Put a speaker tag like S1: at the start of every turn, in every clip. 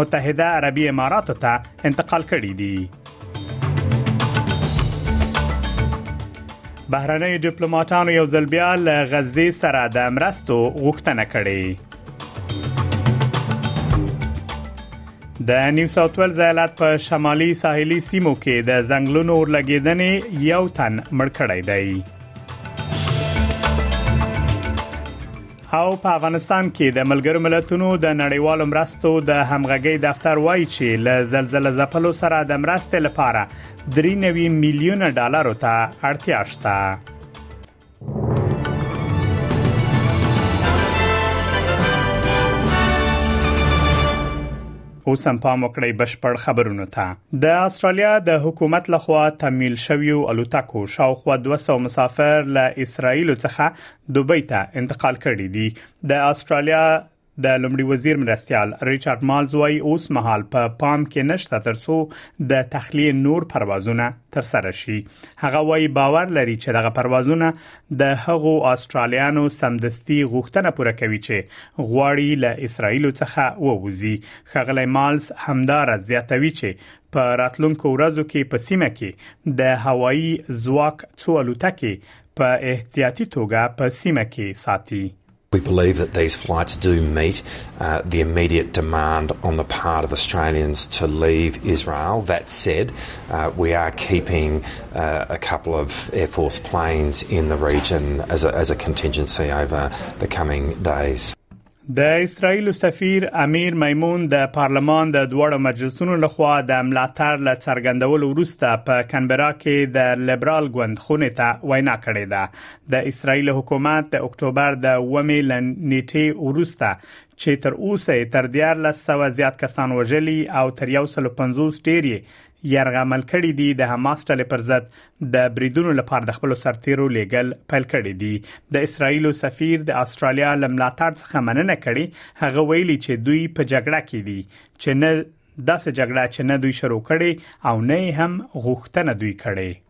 S1: متحده عربي اماراتو ته انتقال کړي دي بهرنۍ ډیپلوماټانو یو ځل بیا له غزې سره د مرستو غوښتنه کړې د نیو ساوث ویلز ایالت په شمالي ساحلي سیمو کې د ځنګلونو اورلګیدنې یو تن مړ کړی دی او په افغانستان کې د ملګرو ملتونو د نړیوالو مرستو د همغږي دفتر وایي چې له زلزلې ځپلو سره د مرستې لپاره 93 میلیون ډالر ته اړتیا شته اوس هم پام وکړئ بشپړ خبرونه ته د استرالیا د حکومت لخوا تمویل شویو الوتکو شاوخوا 200 مسافر له اسرایل څخه دوبۍ ته انتقال کړي دي د استرالیا د لمړي وزیر مرستيال ریچارډ مالز وايي اوس مهال په پا پام کې نشته ترڅو د تخلیه نور پروازونه تر سره شي هغه وايي باور لري چې دغه پروازونه د هغو استرالیانو سمدستي غوښتنه پوره کوي چې غواړي له اسرایل څخه ووزي خغلی مالز همدار زیاتوي چې په راتلونکو ورځو کې په سیمه کې د هوایی ځواک څو الوتکې په احتیاطي توګه په سیمه کې ساتي
S2: We believe that these flights do meet uh, the immediate demand on the part of Australians to leave Israel. That said, uh, we are keeping uh, a couple of Air Force planes in the region as a, as a contingency over the coming days.
S1: د اسرایل سفیر امیر میمون د پارلمان د دواړو مجلسونو لخوا د ملاتړ له څرګندولو وروسته په کانبرا کې د لیبرال ګوند خونه ته وینا کړې ده د اسرایل حکومت د اکتوبر د 9 نیټې وروسته چې تر اوسه تر 1400 زیات کسان وژلي او تر 150 ډیر یرغمل کړي دي د حماس ډلې پر ضد د بریدونو لپاره د خپل سرتیرو لیګل پیل کړي دي د اسرایل سفیر د استرالیا لملاتړ څخه مننه کړي هغه ویلي چې دوی په جګړه کې دي چې نه داسې جګړه چې نه دوی شروع کړي او نه هم غوښتنه دوی کړي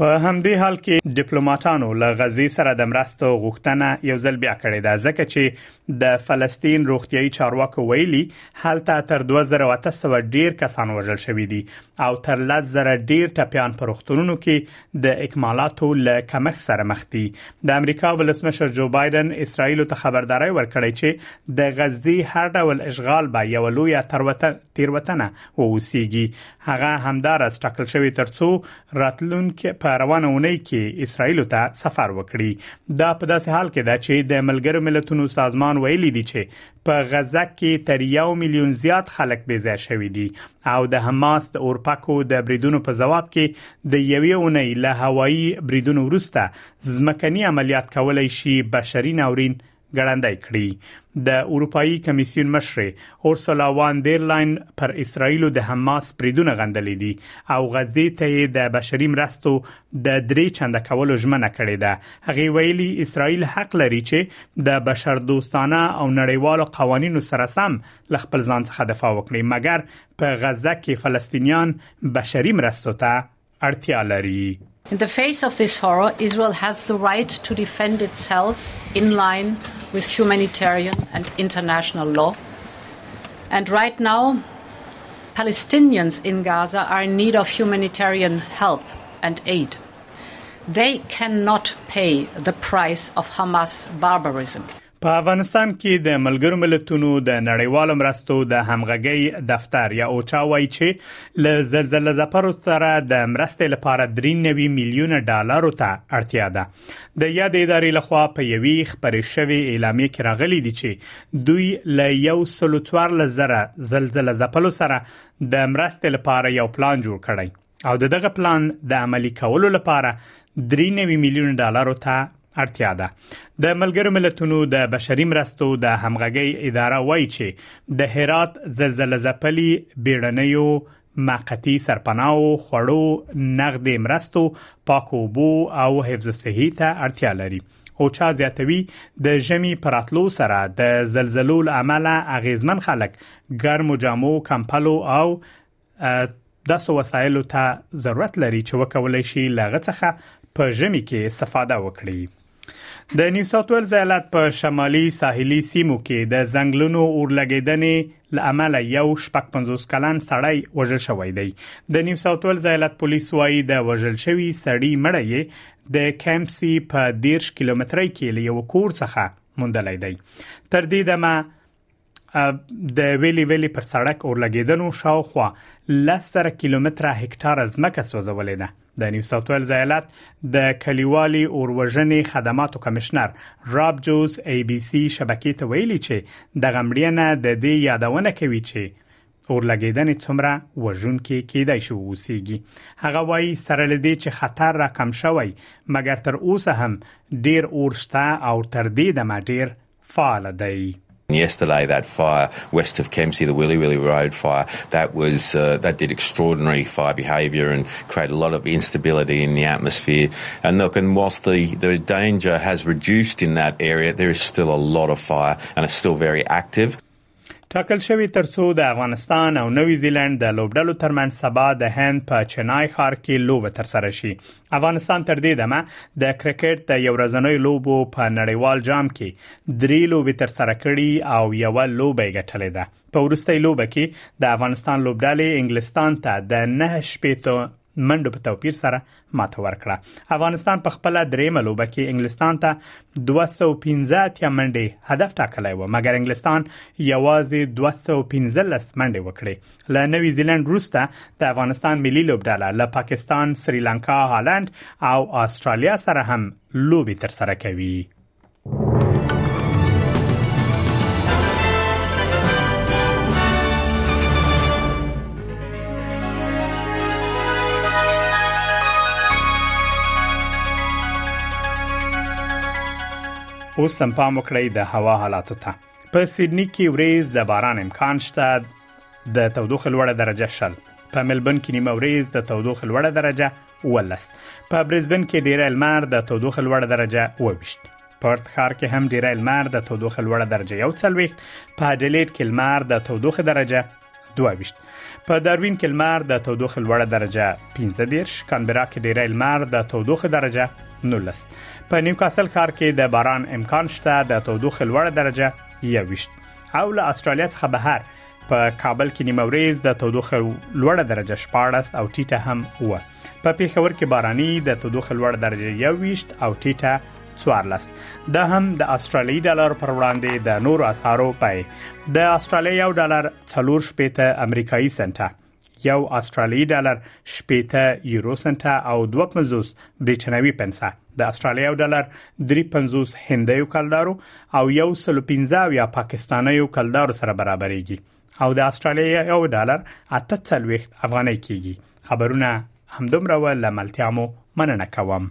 S1: په همدې حال کې ډیپلوماټانو له غزي سره د مرستو غوښتنه یو ځل بیا کړې ده ځکه چې د فلسطین روغتيایي چارواکو ویلي هلته تر 2800 ډیر کسان وژل شوې دي او تر 10000 ډیر ټپيان پر وختونو کې د اکمالاتو له کمښت سره مخ دي د امریکا ولسمشر جو بایدن اسرایل ته خبرداري ورکړې چې د غزي هر ډول اشغال به یو لوی تیروتنه ووسیږي هغه همدارس ټاکل شوی ترڅو راتلونکي په روانه ونی کې اسرایل ته سفر وکړي دا په داسې حال کې ده چې د ملګرو ملتونو سازمان ویلي دي چې په غزه کې تر یو میلیون زیات خلک بې ځای شوي دي او د حماس د اورپکو د بریدونو په ځواب کې د یوې اونۍ له هوایی بریدونو وروسته ځمکني عملیات کولای شي بشري ناورین ګړندی کړي د اروپאי کمیسیون مشر اورسولا وان دیر لاین پر اسرایل د حماس پریدونه غندلې دي او غزې ته د بشري مرستو د درې چنده کولو ژمنه کړې ده هغه ویلي اسرایل حق لري چې د بشر دوستانه او نړیوالو قوانینو سره سم ل خپل ځان څخه دفاع وکړي مګر په غزه کې فلسطینیان بشري مرستو ته اړتیا لري
S3: In the face of this horror, Israel has the right to defend itself in line with humanitarian and international law. And right now, Palestinians in Gaza are in need of humanitarian help and aid. They cannot pay the price of Hamas barbarism.
S1: په افغانستان کې د ملګرو ملتونو د نړیوالو مرستو د همغږي دفتر یا اوچا وایي چې ل زلزلې زپرو سره د مرستې لپاره 93 میلیون ډالر ته اړتیا ده د یاد ادارې لخوا په یوې خبرې شوې اعلامیه کې راغلي دي چې دوی ل یو سلوتوار لزره زلزلې زپلو سره د مرستې لپاره یو پلان جوړ کړی او د دغه پلان د عملی کولو لپاره 93 میلیون ډالرو ته اړتیا ده د ملګرو ملتونو د بشري مرستو د همغږي اداره وایي چې د هرات زلزلې ځپلي بیړنیو مقتی سرپناه او خړو نقد مرستو پاکو بو او حفظ صحي ته اړتیا لري او چا زیاتوي د ژمي پراتلو سره د زلزلو لامل اغیزمن خلک ګرمو جامو کمپلو او داسو وسایلو ته ضرورت لري چې وکولای شي لاغه څخه په ژمي کې استفاده وکړي د نیو ساوت ویلز ایالت په شمالي ساحلي سیمو کې د ځنګلونو اورلګیدنې لامل یو شپږ 50 کلن سړی وژل شوی دی د نیو ساوت ویلز ایالت پولیس وایي د وژل شوی سړی مړی د کیمپسي په 10 کیلومترۍ کې له یو کور څخه موندلای دی تر دې دمه د ویلی ویلی پر سړک اورلګیدنو شاوخوا لسره کیلومتره هکټار ځمکه سوځولې ده د نیو ساوت ویلز ایالت د کلیوالي اوروژنې خدماتو کمشنر راب جوز ای بي سي شبکې ته ویلي چې د غمړینه د دې یادونه کوي چې اورلګیدنې څومره وژونکې کېدای شي وسیږي هغه وایي سره لدی چې خطر را کم شوی مګر تر اوسه هم ډیر اور شته او تر دې دمه ډیر فعال دی
S4: Yesterday, that fire west of Kempsey, the Willy Willy Road fire, that was uh, that did extraordinary fire behaviour and created a lot of instability in the atmosphere. And look, and whilst the, the danger has reduced in that area, there is still a lot of fire and it's still very active.
S1: ټاکل شوی ترڅو د افغانستان او نوی زیلند د لوبډلو ترمن سبا د هند په چنای ښار کې لوبه تر سره شي افغانستان تر دې دمه د کرکټ د یو ورځنوي لوبو په نړیوال جام کې درې لوبې تر سره کړې او یو لوبه یې ګټلې ده په ورستۍ لوبه کې د افغانستان لوبډلې انګلستان ته د 9 شپې منډو په توپیر سره ماته ورکړه افغانستان په خپل دریمه لوبه کې انګلستان ته 215 اتیا منډې هدف ټاکلی و مګر انګلستان یوازې 215 منډې وکړې له نوی زیلند وروسته د افغانستان ملي لوبډله له پاکستان سریلانکا هالند او استرالیا سره هم لوبي تر سره کوي اوس هم پام وکړئ د هوا حالاتو ته په سیدنی کې وریز د باران امکان شته د تودوخې لوړه درجه شل په ملبن کې نیمه وریز د تودوخې لوړه درجه ولس په برزبن کې ډیره لمر د تودوخه لوړه درجه وویشت پرت ښار کې هم ډیره لمر د تودوخه لوړه درجه یو څلويخت په اډلیډ کې لمر د تودوخه درجه 22 په داروین کې لمر د تودوخه لوړه درجه 15 دیرش کانبرا کې ډیره لمر د تودوخه درجه 19 په نیوکاسل ښار کې د باران امکان شته د تودوخه لوړه درجه 21 او له استرالیا څخه بهر په کابل کې نیمه ورځ د تودوخه لوړه درجه 14 او ټیټه هم و په پیښور کې باراني د تودوخه لوړه درجه 21 او ټیټه 14 د هم د استرالی ډالر پر وړاندې د نورو اسعارو پای د استرالی یو ډالر 4 شپېته امریکایي سنټه یو استرالیي ډالر شپېته یورو سنت او 250 بریټانوي پنسه د استرالیا ډالر 350 هندیو کلدارو او یو سل 15 یا پاکستانیو کلدارو سره برابرېږي او د استرالیا یو ډالر 48 افغانۍ کېږي خبرونه همدومره ول ملتیا مو مننه کوم